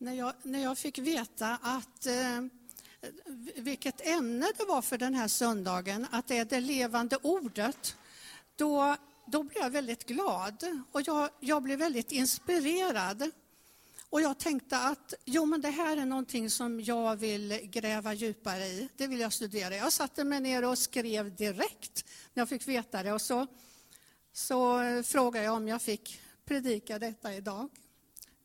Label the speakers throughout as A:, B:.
A: när jag, när jag fick veta att eh, vilket ämne det var för den här söndagen, att det är det levande ordet, då, då blev jag väldigt glad och jag, jag blev väldigt inspirerad. Och jag tänkte att jo, men det här är någonting som jag vill gräva djupare i. Det vill jag studera. Jag satte mig ner och skrev direkt när jag fick veta det. Och så, så frågade jag om jag fick predika detta idag.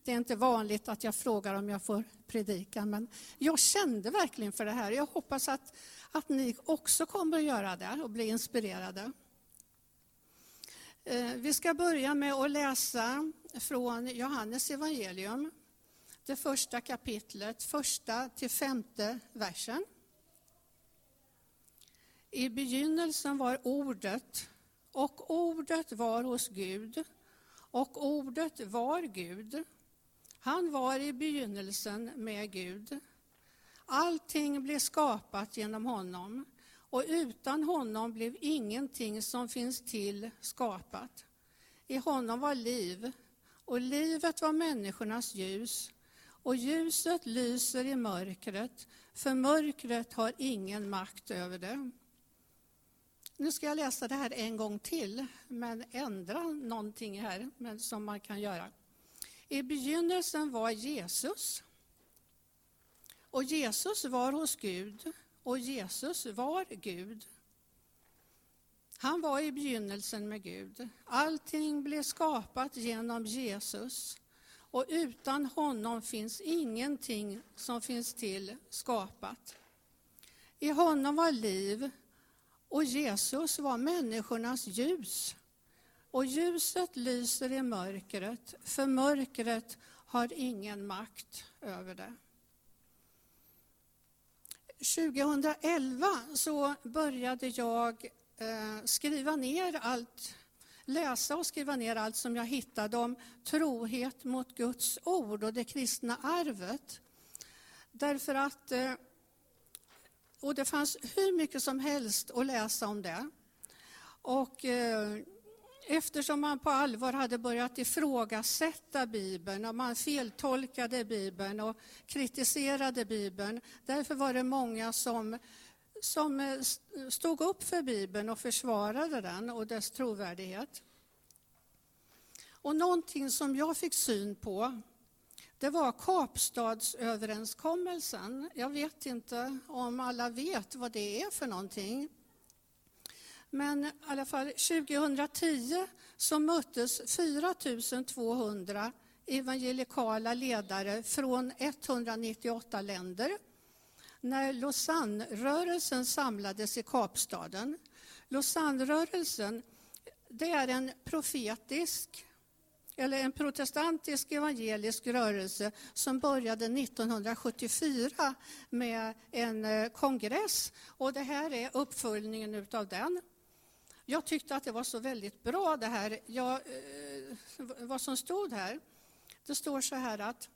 A: Det är inte vanligt att jag frågar om jag får predika, men jag kände verkligen för det här. Jag hoppas att, att ni också kommer att göra det och bli inspirerade. Eh, vi ska börja med att läsa från Johannes evangelium, det första kapitlet, första till femte versen. I begynnelsen var ordet, och ordet var hos Gud, och ordet var Gud. Han var i begynnelsen med Gud. Allting blev skapat genom honom och utan honom blev ingenting som finns till skapat. I honom var liv och livet var människornas ljus och ljuset lyser i mörkret för mörkret har ingen makt över det. Nu ska jag läsa det här en gång till, men ändra någonting här men som man kan göra. I begynnelsen var Jesus. Och Jesus var hos Gud och Jesus var Gud. Han var i begynnelsen med Gud. Allting blev skapat genom Jesus och utan honom finns ingenting som finns till skapat. I honom var liv och Jesus var människornas ljus. Och ljuset lyser i mörkret, för mörkret har ingen makt över det. 2011 så började jag eh, skriva ner allt, läsa och skriva ner allt som jag hittade om trohet mot Guds ord och det kristna arvet. Därför att, eh, och det fanns hur mycket som helst att läsa om det. Och eh, eftersom man på allvar hade börjat ifrågasätta Bibeln och man feltolkade Bibeln och kritiserade Bibeln. Därför var det många som, som eh, stod upp för Bibeln och försvarade den och dess trovärdighet. Och någonting som jag fick syn på det var Kapstadsöverenskommelsen. Jag vet inte om alla vet vad det är för någonting. Men i alla fall 2010 så möttes 4 200 evangelikala ledare från 198 länder när Lausanne-rörelsen samlades i Kapstaden. Lausanne-rörelsen det är en profetisk eller en protestantisk evangelisk rörelse som började 1974 med en eh, kongress. Och det här är uppföljningen av den. Jag tyckte att det var så väldigt bra det här, jag, eh, vad som stod här. Det står så här att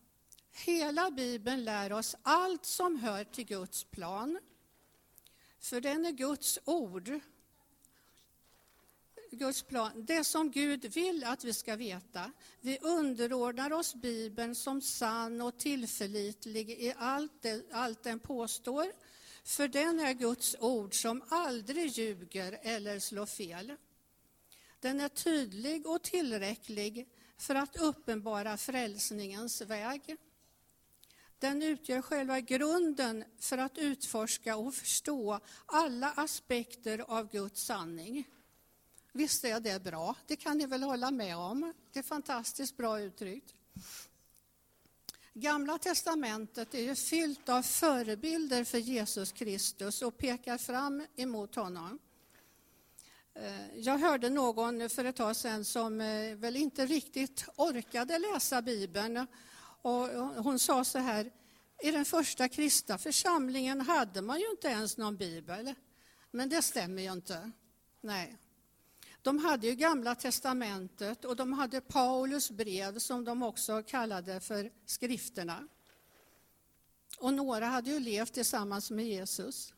A: hela Bibeln lär oss allt som hör till Guds plan. För den är Guds ord. Guds plan, det som Gud vill att vi ska veta. Vi underordnar oss Bibeln som sann och tillförlitlig i allt, det, allt den påstår för den är Guds ord som aldrig ljuger eller slår fel. Den är tydlig och tillräcklig för att uppenbara frälsningens väg. Den utgör själva grunden för att utforska och förstå alla aspekter av Guds sanning. Visst är det bra? Det kan ni väl hålla med om? Det är fantastiskt bra uttryckt. Gamla testamentet är ju fyllt av förebilder för Jesus Kristus och pekar fram emot honom. Eh, jag hörde någon för ett tag sedan som eh, väl inte riktigt orkade läsa Bibeln. Och hon sa så här, i den första kristna församlingen hade man ju inte ens någon bibel. Men det stämmer ju inte. Nej. De hade ju Gamla testamentet och de hade Paulus brev som de också kallade för skrifterna. Och några hade ju levt tillsammans med Jesus.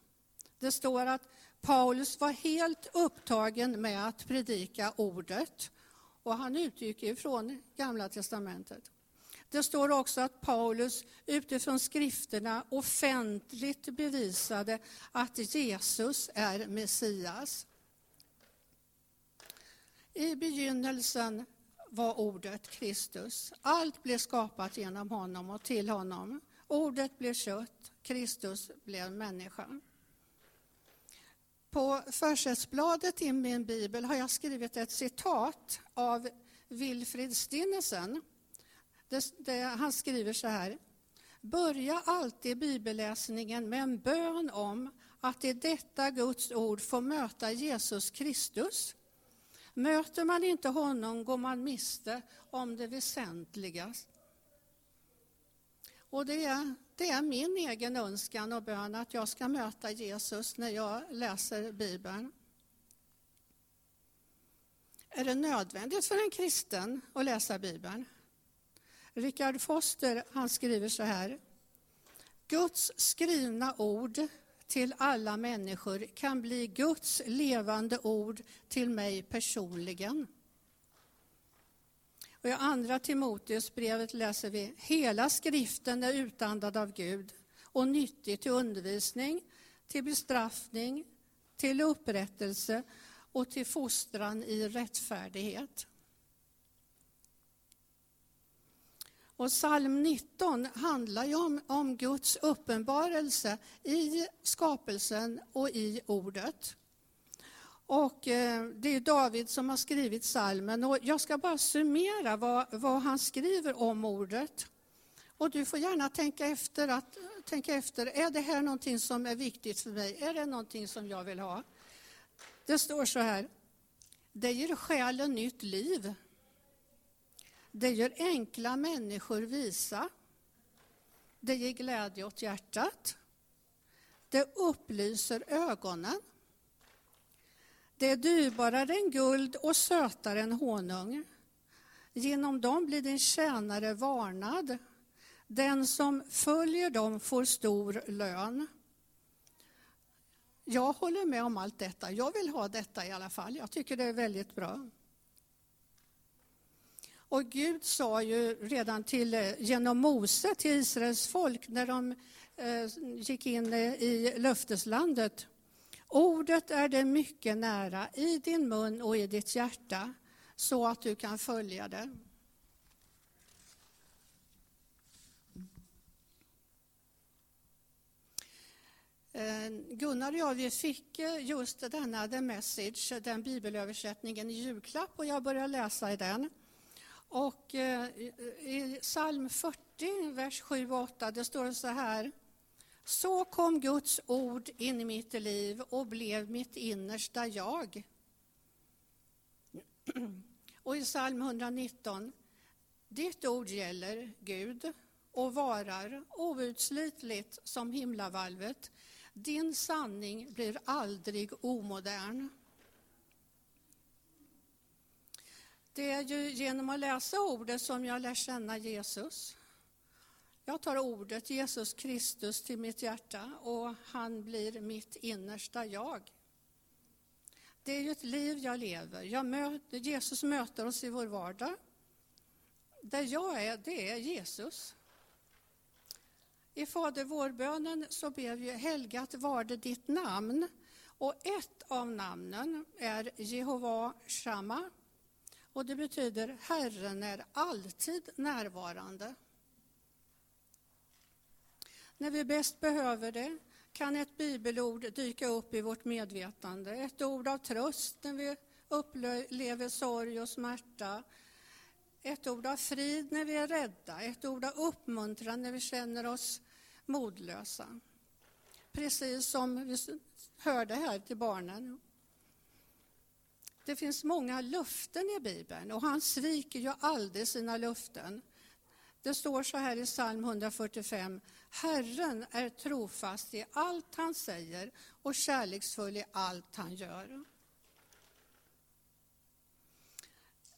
A: Det står att Paulus var helt upptagen med att predika ordet och han utgick ifrån Gamla testamentet. Det står också att Paulus utifrån skrifterna offentligt bevisade att Jesus är Messias. I begynnelsen var ordet Kristus. Allt blev skapat genom honom och till honom. Ordet blev kött, Kristus blev människa. På försättsbladet i min bibel har jag skrivit ett citat av Wilfrid Stinnesen. Det, det, han skriver så här. Börja alltid bibelläsningen med en bön om att i detta Guds ord få möta Jesus Kristus. Möter man inte honom går man miste om det väsentliga. Och det är, det är min egen önskan och bön att jag ska möta Jesus när jag läser Bibeln. Är det nödvändigt för en kristen att läsa Bibeln? Richard Foster han skriver så här. Guds skrivna ord till alla människor kan bli Guds levande ord till mig personligen. Och I Andra Timoteusbrevet läser vi hela skriften är utandad av Gud och nyttig till undervisning, till bestraffning, till upprättelse och till fostran i rättfärdighet. Och psalm 19 handlar ju om, om Guds uppenbarelse i skapelsen och i ordet. Och eh, det är David som har skrivit salmen och jag ska bara summera vad, vad han skriver om ordet. Och du får gärna tänka efter, att, tänka efter, är det här någonting som är viktigt för mig? Är det någonting som jag vill ha? Det står så här, det ger själen nytt liv. Det gör enkla människor visa. Det ger glädje åt hjärtat. Det upplyser ögonen. Det är dyrbarare än guld och sötare än honung. Genom dem blir din tjänare varnad. Den som följer dem får stor lön. Jag håller med om allt detta. Jag vill ha detta i alla fall. Jag tycker det är väldigt bra. Och Gud sa ju redan till, eh, genom Mose till Israels folk när de eh, gick in eh, i löfteslandet. Ordet är det mycket nära i din mun och i ditt hjärta så att du kan följa det. Eh, Gunnar och jag vi fick just denna The Message, den bibelöversättningen i julklapp och jag började läsa i den. Och eh, i psalm 40, vers 7 och 8, det står så här. Så kom Guds ord in i mitt liv och blev mitt innersta jag. Och i psalm 119. Ditt ord gäller, Gud, och varar outslitligt som himlavalvet. Din sanning blir aldrig omodern. Det är ju genom att läsa ordet som jag lär känna Jesus. Jag tar ordet Jesus Kristus till mitt hjärta och han blir mitt innersta jag. Det är ju ett liv jag lever. Jag möter, Jesus möter oss i vår vardag. Där jag är, det är Jesus. I Fader vårbönen så ber vi helgat var det ditt namn. Och ett av namnen är Jehova Shammah och det betyder Herren är alltid närvarande. När vi bäst behöver det kan ett bibelord dyka upp i vårt medvetande. Ett ord av tröst när vi upplever sorg och smärta. Ett ord av frid när vi är rädda. Ett ord av uppmuntran när vi känner oss modlösa. Precis som vi hörde här till barnen. Det finns många löften i Bibeln och han sviker ju aldrig sina löften. Det står så här i psalm 145. Herren är trofast i allt han säger och kärleksfull i allt han gör.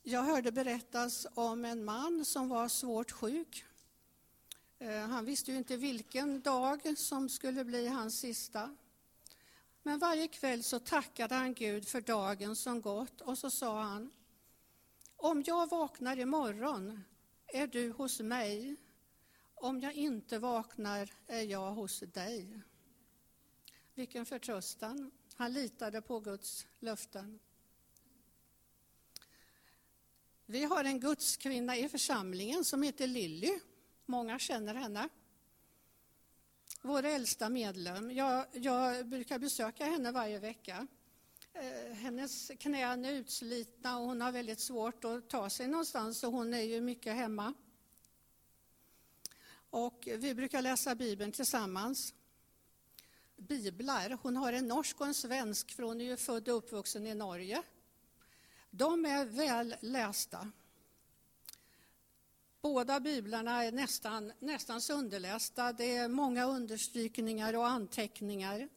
A: Jag hörde berättas om en man som var svårt sjuk. Eh, han visste ju inte vilken dag som skulle bli hans sista. Men varje kväll så tackade han Gud för dagen som gått och så sa han Om jag vaknar imorgon är du hos mig. Om jag inte vaknar är jag hos dig. Vilken förtröstan. Han litade på Guds löften. Vi har en gudskvinna i församlingen som heter Lilly. Många känner henne. Vår äldsta medlem. Jag, jag brukar besöka henne varje vecka. Eh, hennes knän är utslitna och hon har väldigt svårt att ta sig någonstans så hon är ju mycket hemma. Och vi brukar läsa Bibeln tillsammans. Biblar. Hon har en norsk och en svensk, för hon är ju född och uppvuxen i Norge. De är väl lästa. Båda biblarna är nästan, nästan sönderlästa. Det är många understrykningar och anteckningar.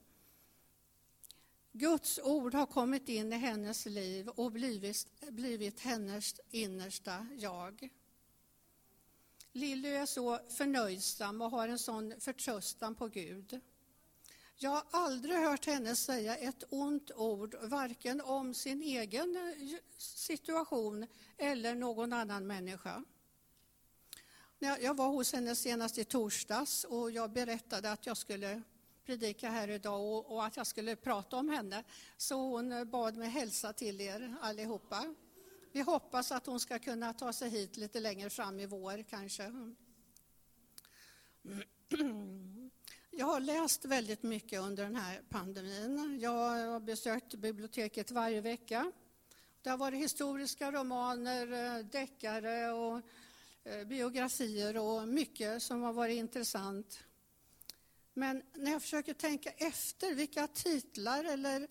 A: Guds ord har kommit in i hennes liv och blivit, blivit hennes innersta jag. Lilly är så förnöjsam och har en sån förtröstan på Gud. Jag har aldrig hört henne säga ett ont ord, varken om sin egen situation eller någon annan människa. Jag var hos henne senast i torsdags och jag berättade att jag skulle predika här idag och att jag skulle prata om henne. Så hon bad mig hälsa till er allihopa. Vi hoppas att hon ska kunna ta sig hit lite längre fram i vår kanske. Jag har läst väldigt mycket under den här pandemin. Jag har besökt biblioteket varje vecka. Det har varit historiska romaner, eh, deckare och Eh, biografier och mycket som har varit intressant. Men när jag försöker tänka efter vilka titlar eller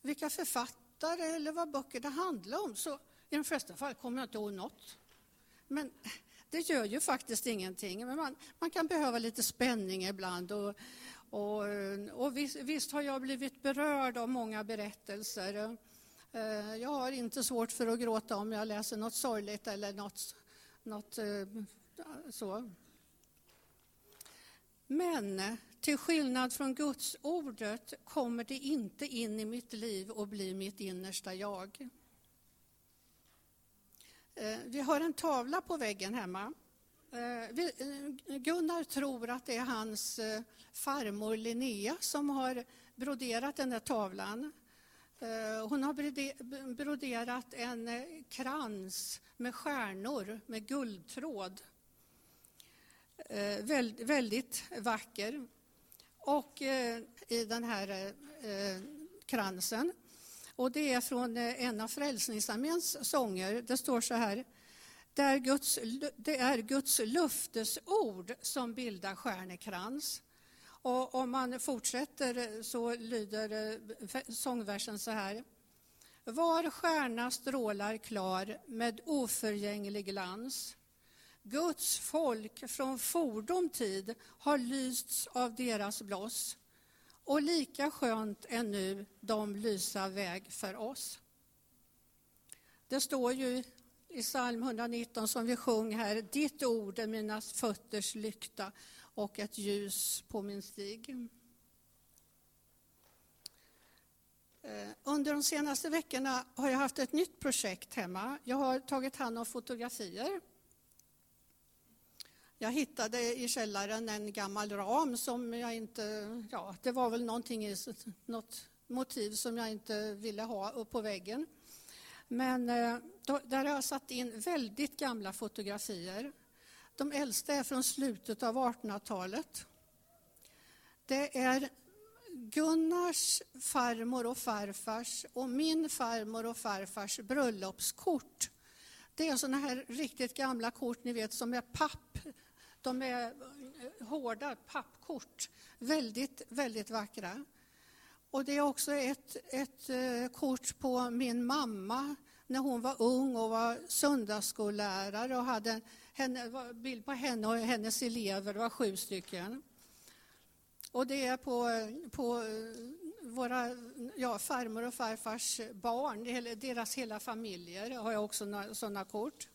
A: vilka författare eller vad böckerna handlar om så i de flesta fall kommer jag inte ihåg något. Men det gör ju faktiskt ingenting. Men man, man kan behöva lite spänning ibland. Och, och, och visst, visst, har jag blivit berörd av många berättelser. Eh, jag har inte svårt för att gråta om jag läser något sorgligt eller något, något eh, så. Men till skillnad från Guds ordet kommer det inte in i mitt liv och blir mitt innersta jag. Eh, vi har en tavla på väggen hemma. Eh, Gunnar tror att det är hans farmor Linnea som har broderat den där tavlan. Eh, hon har broderat en eh, krans med stjärnor med guldtråd. Eh, väldigt vacker. Och i den här kransen och det är från en av Frälsningsarméns sånger. Det står så här. Det är, Guds, det är Guds löftesord som bildar stjärnekrans. Och om man fortsätter eh, så lyder eh, sångversen så här. Var stjärna strålar klar med oförgänglig glans. Guds folk från fordom tid har lysts av deras bloss och lika skönt ännu nu de lysa väg för oss. Det står ju i psalm 119 som vi sjöng här, ditt ord är mina fötters lykta och ett ljus på min stig. Eh, under de senaste veckorna har jag haft ett nytt projekt hemma. Jag har tagit hand om fotografier jag hittade i källaren en gammal ram som jag inte... Ja, det var väl någonting i något motiv som jag inte ville ha upp på väggen. Men eh, då, där har jag satt in väldigt gamla fotografier. De äldsta är från slutet av 1800-talet. Det är Gunnars farmor och farfars och min farmor och farfars bröllopskort. Det är såna här riktigt gamla kort, ni vet, som är papp de är eh, hårda pappkort, väldigt, väldigt vackra. Och det är också ett, ett eh, kort på min mamma när hon var ung och var söndagsskollärare och hade en bild på henne och hennes elever, det var sju stycken. Och det är på, på eh, våra ja, farmor och farfars barn, deras hela familjer har jag också sådana kort.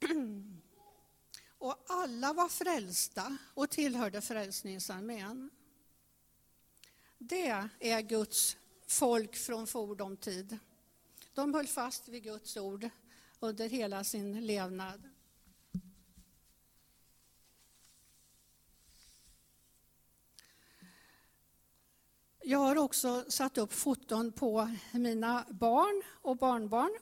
A: Och alla var frälsta och tillhörde Frälsningsarmén. Det är Guds folk från fordom tid. De höll fast vid Guds ord under hela sin levnad. Jag har också satt upp foton på mina barn och barnbarn.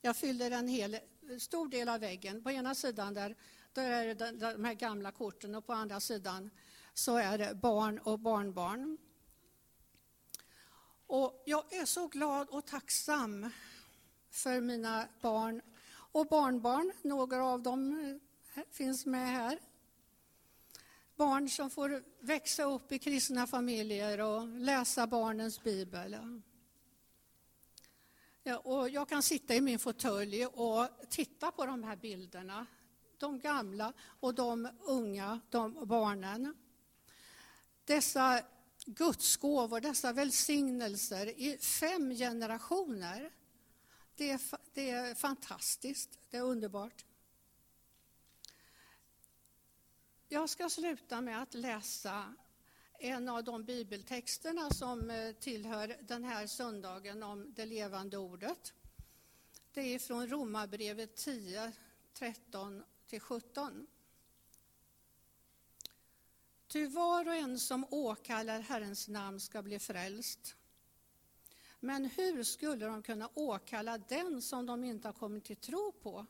A: Jag fyller en hel, stor del av väggen. På ena sidan där, där är det de här gamla korten och på andra sidan så är det barn och barnbarn. Och jag är så glad och tacksam för mina barn och barnbarn. Några av dem eh, finns med här. Barn som får växa upp i kristna familjer och läsa barnens bibel. Ja, och jag kan sitta i min fåtölj och titta på de här bilderna. De gamla och de unga, de barnen. Dessa Guds gåvor, dessa välsignelser i fem generationer. Det är, det är fantastiskt, det är underbart. Jag ska sluta med att läsa en av de bibeltexterna som eh, tillhör den här söndagen om det levande ordet. Det är från Romarbrevet 10, 13-17. Ty var och en som åkallar Herrens namn ska bli frälst. Men hur skulle de kunna åkalla den som de inte har kommit till tro på?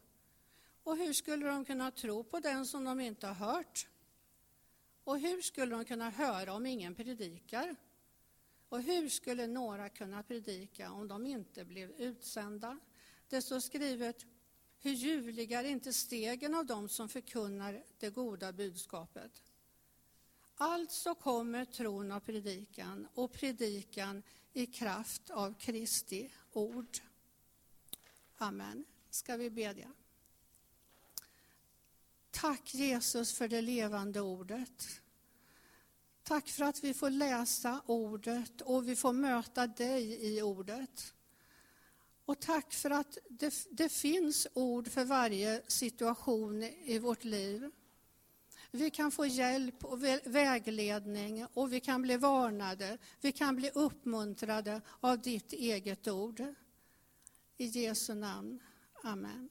A: Och hur skulle de kunna tro på den som de inte har hört? Och hur skulle de kunna höra om ingen predikar? Och hur skulle några kunna predika om de inte blev utsända? Det står skrivet, hur ljuvliga är inte stegen av dem som förkunnar det goda budskapet. Alltså kommer tron av predikan och predikan i kraft av Kristi ord. Amen. Ska vi bedja? Tack Jesus för det levande ordet. Tack för att vi får läsa ordet och vi får möta dig i ordet. Och tack för att det, det finns ord för varje situation i vårt liv. Vi kan få hjälp och vägledning och vi kan bli varnade, vi kan bli uppmuntrade av ditt eget ord. I Jesu namn. Amen.